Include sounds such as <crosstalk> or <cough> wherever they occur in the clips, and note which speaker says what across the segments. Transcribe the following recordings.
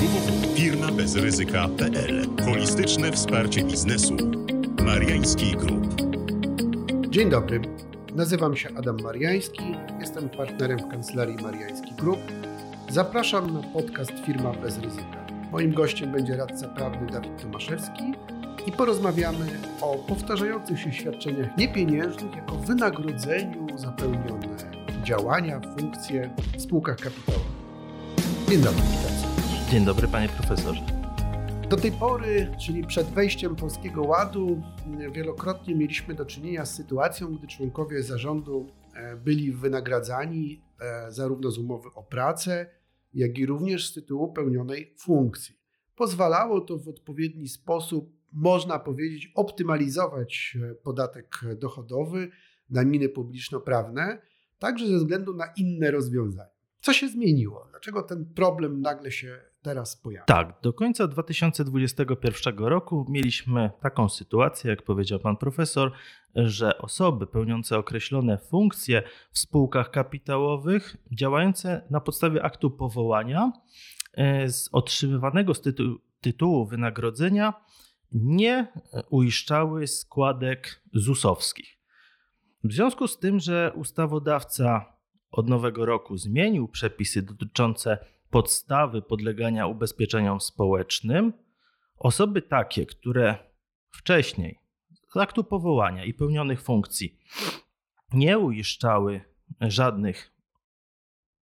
Speaker 1: www.firmabezryzyka.pl Holistyczne wsparcie biznesu. Mariański Group.
Speaker 2: Dzień dobry. Nazywam się Adam Mariański. Jestem partnerem w kancelarii Mariański Group. Zapraszam na podcast Firma bez ryzyka. Moim gościem będzie radca prawny Dawid Tomaszewski i porozmawiamy o powtarzających się świadczeniach niepieniężnych jako wynagrodzeniu za pełnione działania, funkcje w spółkach kapitałowych. Dzień dobry, witam.
Speaker 3: Dzień dobry, panie profesorze.
Speaker 2: Do tej pory, czyli przed wejściem Polskiego Ładu, wielokrotnie mieliśmy do czynienia z sytuacją, gdy członkowie zarządu e, byli wynagradzani e, zarówno z umowy o pracę, jak i również z tytułu pełnionej funkcji. Pozwalało to w odpowiedni sposób, można powiedzieć, optymalizować e, podatek dochodowy, daniny publiczno-prawne, także ze względu na inne rozwiązania. Co się zmieniło? Dlaczego ten problem nagle się teraz pojawia?
Speaker 3: Tak, do końca 2021 roku mieliśmy taką sytuację, jak powiedział pan profesor, że osoby pełniące określone funkcje w spółkach kapitałowych, działające na podstawie aktu powołania, e, z otrzymywanego z tytułu, tytułu wynagrodzenia nie uiszczały składek ZUS-owskich. W związku z tym, że ustawodawca od nowego roku zmienił przepisy dotyczące podstawy podlegania ubezpieczeniom społecznym, osoby takie, które wcześniej z aktu powołania i pełnionych funkcji nie uiszczały żadnych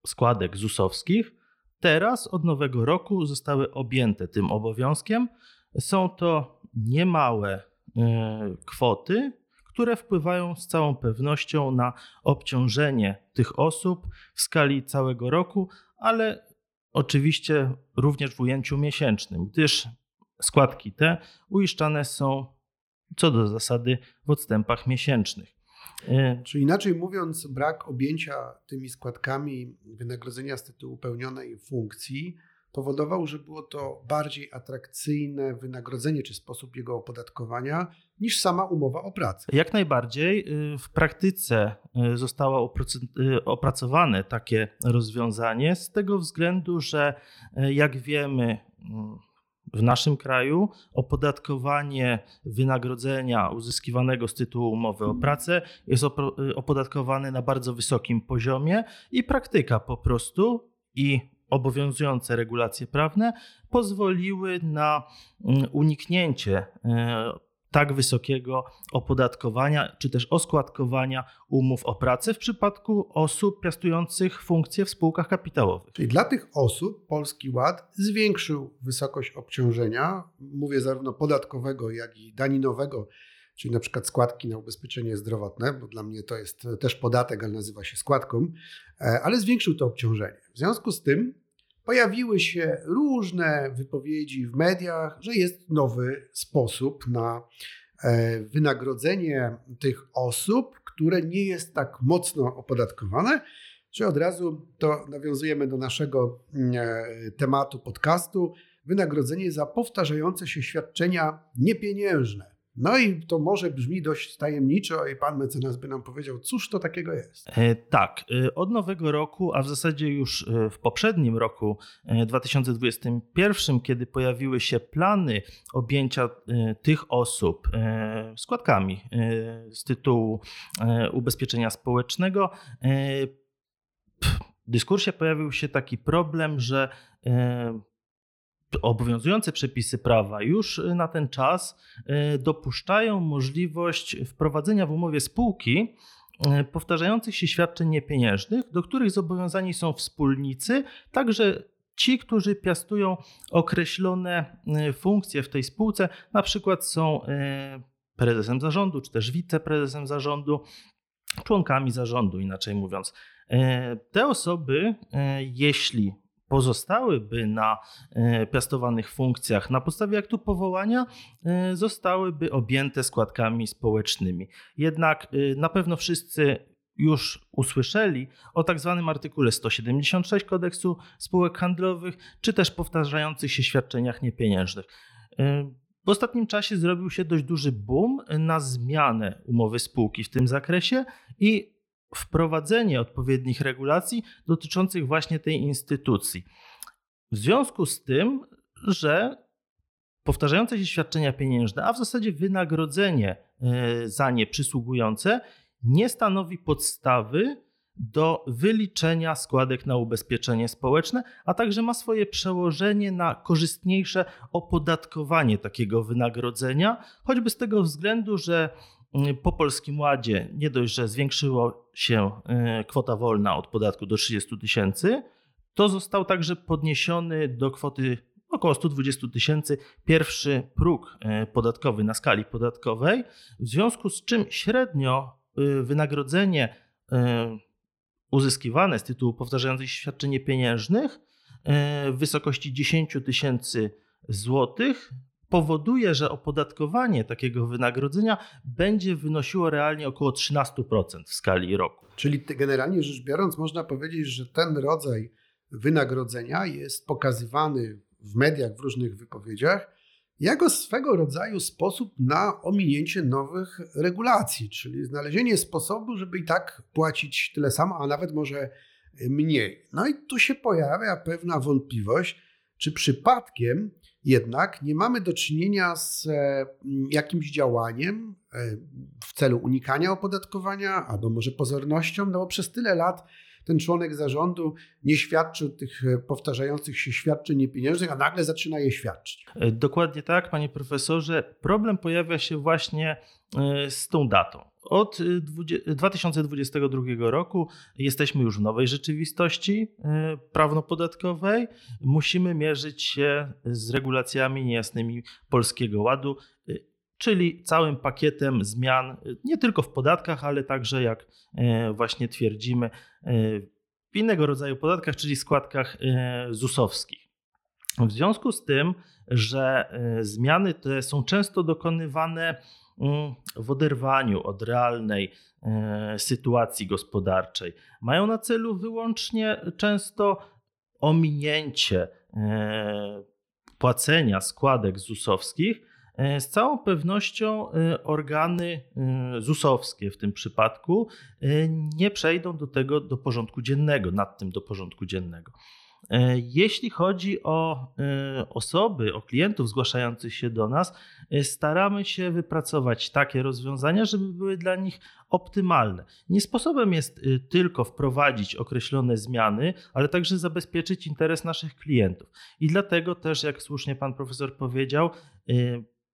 Speaker 3: składek ZUS-owskich, teraz od nowego roku zostały objęte tym obowiązkiem. Są to niemałe e, kwoty, które wpływają z całą pewnością na obciążenie tych osób w skali całego roku, ale oczywiście również w ujęciu miesięcznym, gdyż składki te uiszczane są co do zasady w odstępach miesięcznych.
Speaker 2: E, Czy inaczej mówiąc, brak objęcia tymi składkami wynagrodzenia z tytułu pełnionej funkcji powodował, że było to bardziej atrakcyjne wynagrodzenie czy sposób jego opodatkowania niż sama umowa o pracę.
Speaker 3: Jak najbardziej y, w praktyce y, zostało y, opracowane takie rozwiązanie z tego względu, że jak wiemy, w naszym kraju opodatkowanie wynagrodzenia uzyskiwanego z tytułu umowy o pracę jest opodatkowane na bardzo wysokim poziomie i praktyka po prostu i obowiązujące regulacje prawne pozwoliły na mm, uniknięcie e, tak wysokiego opodatkowania czy też oskładkowania umów o pracę w przypadku osób piastujących funkcje w spółkach kapitałowych.
Speaker 2: Czyli dla tych osób Polski Ład zwiększył wysokość obciążenia, mówię zarówno podatkowego, jak i daninowego, czyli na przykład składki na ubezpieczenie zdrowotne, bo dla mnie to jest też podatek, ale nazywa się składką, e, ale zwiększył to obciążenie. W związku z tym pojawiły się różne wypowiedzi w mediach, że jest nowy sposób na e, wynagrodzenie tych osób, które nie jest tak mocno opodatkowane, że od razu to nawiązujemy do naszego mm, e, tematu podcastu wynagrodzenie za powtarzające się świadczenia niepieniężne. No i to może brzmi dość tajemniczo i pan mecenas by nam powiedział, cóż to takiego jest.
Speaker 3: E, tak, e, od nowego roku, a w zasadzie już e, w poprzednim roku 2021, kiedy pojawiły się plany objęcia tych osób składkami z tytułu ubezpieczenia społecznego, w dyskursie pojawił się taki problem, że obowiązujące przepisy prawa już y, na ten czas y, dopuszczają możliwość wprowadzenia w umowie spółki y, powtarzających się świadczeń niepieniężnych, do których zobowiązani są wspólnicy, także ci, którzy piastują określone funkcje w tej spółce, na przykład są prezesem zarządu, czy też wiceprezesem zarządu, członkami zarządu, inaczej mówiąc. Te osoby, jeśli pozostałyby na e, piastowanych funkcjach na podstawie aktu powołania, e, zostałyby objęte składkami społecznymi. Jednak e, na pewno wszyscy już usłyszeli o tak zwanym artykule 176 kodeksu spółek handlowych, czy też powtarzających się świadczeniach niepieniężnych. W ostatnim czasie zrobił się dość duży boom na zmianę umowy spółki w tym zakresie i wprowadzenie odpowiednich regulacji dotyczących właśnie tej instytucji. W związku z tym, że powtarzające się świadczenia pieniężne, a w zasadzie wynagrodzenie e, za nie przysługujące, nie stanowi podstawy do wyliczenia składek na ubezpieczenie społeczne, a także ma swoje przełożenie na korzystniejsze opodatkowanie takiego wynagrodzenia, choćby z tego względu, że po Polskim Ładzie nie dość, że zwiększyła się e, kwota wolna od podatku do 30 tysięcy, to został także podniesiony do kwoty około 120 tysięcy pierwszy próg e, podatkowy na skali podatkowej, w związku z czym średnio wynagrodzenie uzyskiwane z tytułu powtarzających się świadczeń pieniężnych w wysokości 10 tysięcy złotych powoduje, że opodatkowanie takiego wynagrodzenia będzie wynosiło realnie około 13% w skali roku.
Speaker 2: Czyli generalnie rzecz biorąc, można powiedzieć, że ten rodzaj wynagrodzenia jest pokazywany w mediach, w różnych wypowiedziach, jako swego rodzaju sposób na ominięcie nowych regulacji, czyli znalezienie sposobu, żeby i tak płacić tyle samo, a nawet może mniej. No i tu się pojawia pewna wątpliwość, czy przypadkiem jednak nie mamy do czynienia z e, jakimś działaniem e, w celu unikania opodatkowania, albo może pozornością, no bo przez tyle lat ten członek zarządu nie świadczył tych e, powtarzających się świadczeń niepieniężnych, a nagle zaczyna je świadczyć.
Speaker 3: Dokładnie tak, panie profesorze. Problem pojawia się właśnie z tą datą. Od 2022 roku jesteśmy już w nowej rzeczywistości prawno-podatkowej. Musimy mierzyć się z regulacjami niejasnymi Polskiego Ładu, czyli całym pakietem zmian, nie tylko w podatkach, ale także, jak właśnie twierdzimy, w innego rodzaju podatkach, czyli składkach ZUS-owskich. W związku z tym, że zmiany te są często dokonywane w oderwaniu od realnej e, sytuacji gospodarczej. Mają na celu wyłącznie często ominięcie e, płacenia składek ZUS-owskich. E, z całą pewnością organy ZUS-owskie w tym przypadku nie przejdą do tego do porządku dziennego, nad tym do porządku dziennego. E, jeśli chodzi o e, osoby, o klientów zgłaszających się do nas, e, staramy się wypracować takie rozwiązania, żeby były dla nich optymalne. Nie sposobem jest tylko wprowadzić określone zmiany, ale także zabezpieczyć interes naszych klientów. I dlatego też, jak słusznie pan profesor powiedział,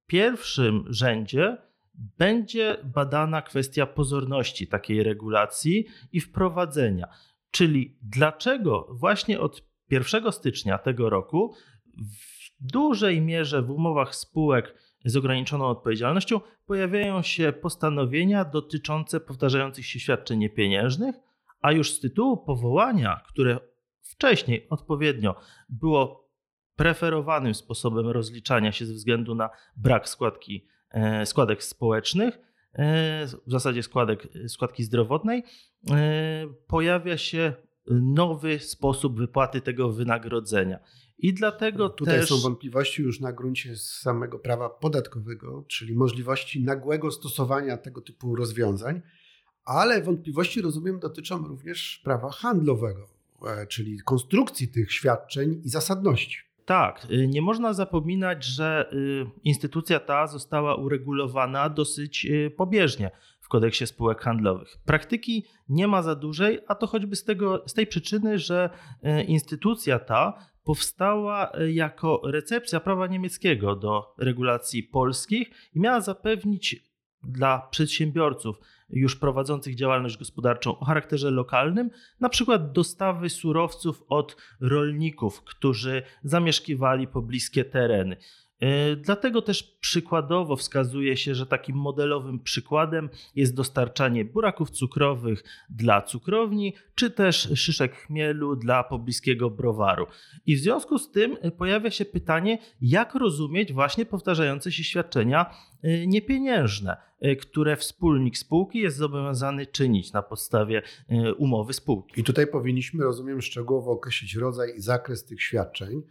Speaker 3: pierwszym rzędzie będzie badana kwestia pozorności takiej regulacji i wprowadzenia. Czyli dlaczego właśnie od 1 stycznia tego roku w dużej mierze w umowach spółek z ograniczoną odpowiedzialnością pojawiają się postanowienia dotyczące powtarzających się świadczeń niepieniężnych, a już z tytułu powołania, które wcześniej odpowiednio było preferowanym sposobem rozliczania się ze względu na brak składki, e, składek społecznych, e, w zasadzie składek, składki zdrowotnej, e, pojawia się nowy sposób wypłaty tego wynagrodzenia. I dlatego
Speaker 2: Tutaj
Speaker 3: też...
Speaker 2: są wątpliwości już na gruncie samego prawa podatkowego, czyli możliwości nagłego stosowania tego typu rozwiązań, ale wątpliwości, rozumiem, dotyczą również prawa handlowego, e, czyli konstrukcji tych świadczeń i zasadności.
Speaker 3: Tak, y, nie można zapominać, że y, instytucja ta została uregulowana dosyć y, pobieżnie w kodeksie spółek handlowych. Praktyki nie ma za dużej, a to choćby z, tego, z tej przyczyny, że instytucja ta powstała jako recepcja prawa niemieckiego do regulacji polskich i miała zapewnić dla przedsiębiorców już prowadzących działalność gospodarczą o charakterze lokalnym, na przykład dostawy surowców od rolników, którzy zamieszkiwali pobliskie tereny. E, dlatego też przykładowo wskazuje się, że takim modelowym przykładem jest dostarczanie buraków cukrowych dla cukrowni, czy też szyszek chmielu dla pobliskiego browaru. I w związku z tym e, pojawia się pytanie, jak rozumieć właśnie powtarzające się świadczenia e, niepieniężne, które wspólnik spółki jest zobowiązany czynić na podstawie umowy spółki.
Speaker 2: I tutaj powinniśmy, rozumiem, szczegółowo określić rodzaj i zakres tych świadczeń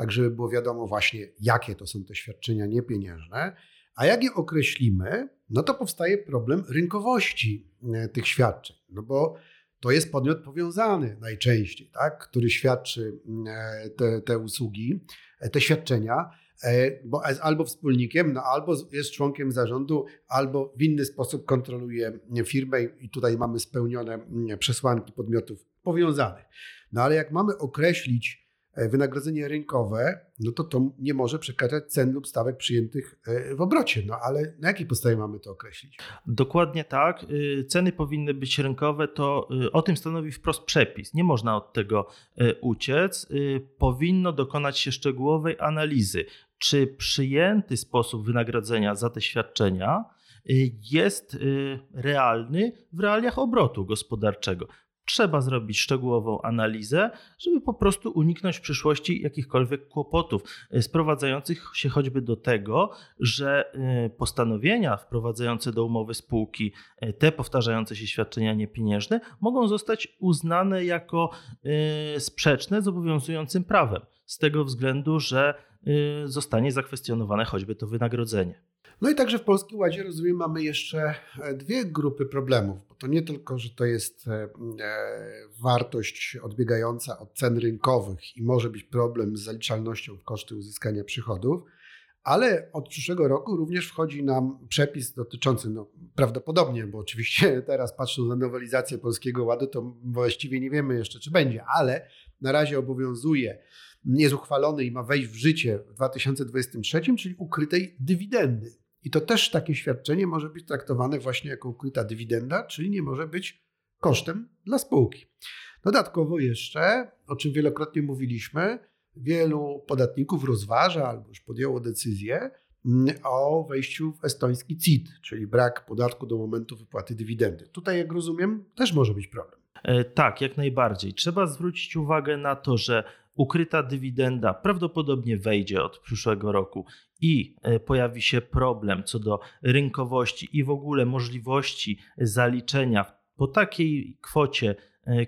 Speaker 2: tak żeby było wiadomo właśnie, jakie to są te świadczenia niepieniężne. A jak je określimy, no to powstaje problem rynkowości e, tych świadczeń. No bo to jest podmiot powiązany najczęściej, tak? który świadczy e, te, te usługi, e, te świadczenia, bo jest albo wspólnikiem, no albo jest członkiem zarządu, albo w inny sposób kontroluje firmę i tutaj mamy spełnione przesłanki podmiotów powiązanych. No ale jak mamy określić wynagrodzenie rynkowe, no to to nie może przekraczać cen lub stawek przyjętych e, w obrocie. No ale na jakiej podstawie mamy to określić?
Speaker 3: Dokładnie tak. Y, ceny powinny być rynkowe, to o tym stanowi wprost przepis. Nie można od tego uciec. Powinno dokonać się szczegółowej analizy, czy przyjęty sposób wynagrodzenia za te świadczenia jest realny w realiach obrotu gospodarczego trzeba zrobić szczegółową analizę, żeby po prostu uniknąć w przyszłości jakichkolwiek kłopotów e, sprowadzających się choćby do tego, że e, postanowienia wprowadzające do umowy spółki e, te powtarzające się świadczenia niepieniężne mogą zostać uznane jako sprzeczne z obowiązującym prawem, z tego względu, że zostanie zakwestionowane choćby to wynagrodzenie.
Speaker 2: No i także w Polskim Ładzie, rozumiem, mamy jeszcze e, dwie grupy problemów, bo to nie tylko, że to jest e, e, wartość odbiegająca od cen rynkowych i może być problem z zaliczalnością w koszty uzyskania przychodów, ale od przyszłego roku również wchodzi nam przepis dotyczący, no prawdopodobnie, bo oczywiście <laughs> teraz patrząc na nowelizację Polskiego Ładu, to właściwie nie wiemy jeszcze, czy będzie, ale na razie obowiązuje jest uchwalony i ma wejść w życie w 2023, czyli ukrytej dywidendy. I to też takie świadczenie może być traktowane właśnie jako ukryta dywidenda, czyli nie może być kosztem dla spółki. Dodatkowo jeszcze, o czym wielokrotnie mówiliśmy, wielu podatników rozważa albo już podjęło decyzję mm, o wejściu w estoński CIT, czyli brak podatku do momentu wypłaty dywidendy. Tutaj, jak rozumiem, też może być problem.
Speaker 3: E, tak, jak najbardziej. Trzeba zwrócić uwagę na to, że ukryta dywidenda prawdopodobnie wejdzie od przyszłego roku i e, pojawi się problem co do rynkowości i w ogóle możliwości zaliczenia po takiej kwocie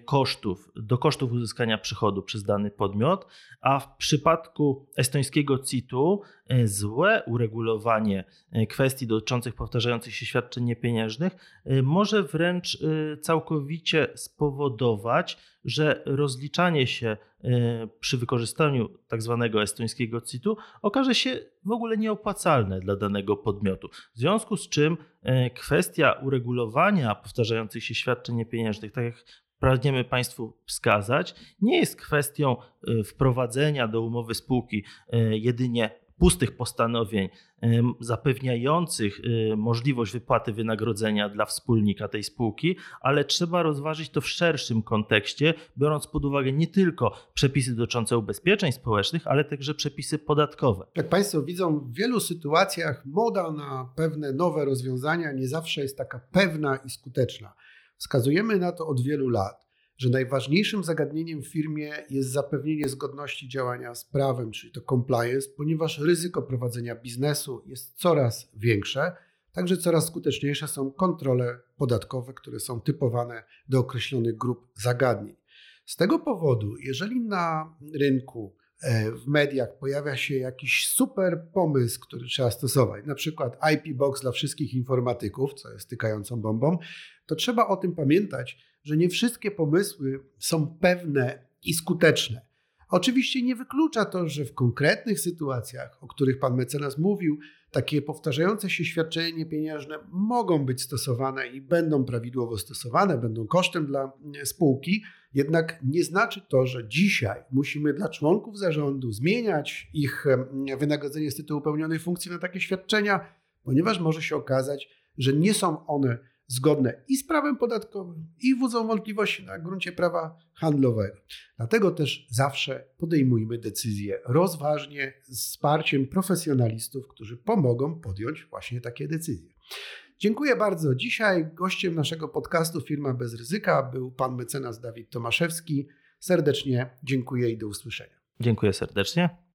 Speaker 3: kosztów, do kosztów uzyskania przychodu przez dany podmiot, a w przypadku estońskiego CIT-u e, złe uregulowanie e, kwestii dotyczących powtarzających się świadczeń niepieniężnych może wręcz całkowicie spowodować, że rozliczanie się przy wykorzystaniu tak zwanego estońskiego CIT-u okaże się w ogóle nieopłacalne dla danego podmiotu. W związku z czym kwestia uregulowania powtarzających się świadczeń niepieniężnych, tak jak pragniemy Państwu wskazać, nie jest kwestią y, wprowadzenia do umowy spółki y, jedynie pustych postanowień y, zapewniających możliwość wypłaty wynagrodzenia dla wspólnika tej spółki, ale trzeba rozważyć to w szerszym kontekście, biorąc pod uwagę nie tylko przepisy dotyczące ubezpieczeń społecznych, ale także przepisy podatkowe.
Speaker 2: Jak Państwo widzą, w wielu sytuacjach moda na pewne nowe rozwiązania nie zawsze jest taka pewna i skuteczna. Wskazujemy na to od wielu lat, że najważniejszym zagadnieniem w firmie jest zapewnienie zgodności działania z prawem, czyli to compliance, ponieważ ryzyko prowadzenia biznesu jest coraz większe, także coraz skuteczniejsze są kontrole podatkowe, które są typowane do określonych grup zagadnień. Z tego powodu, jeżeli na rynku w mediach pojawia się jakiś super pomysł, który trzeba stosować, na przykład IP Box dla wszystkich informatyków, co jest tykającą bombą, to trzeba o tym pamiętać, że nie wszystkie pomysły są pewne i skuteczne. Oczywiście nie wyklucza to, że w konkretnych sytuacjach, o których pan mecenas mówił, takie powtarzające się świadczenia pieniężne mogą być stosowane i będą prawidłowo stosowane, będą kosztem dla spółki, jednak nie znaczy to, że dzisiaj musimy dla członków zarządu zmieniać ich wynagrodzenie z tytułu pełnionej funkcji na takie świadczenia, ponieważ może się okazać, że nie są one zgodne i z prawem podatkowym, i budzą wątpliwości na gruncie prawa handlowego. Dlatego też zawsze podejmujmy decyzje rozważnie z wsparciem profesjonalistów, którzy pomogą podjąć właśnie takie decyzje. Dziękuję bardzo. Dzisiaj gościem naszego podcastu Firma bez ryzyka był pan mecenas Dawid Tomaszewski. Serdecznie dziękuję i do usłyszenia.
Speaker 3: Dziękuję serdecznie.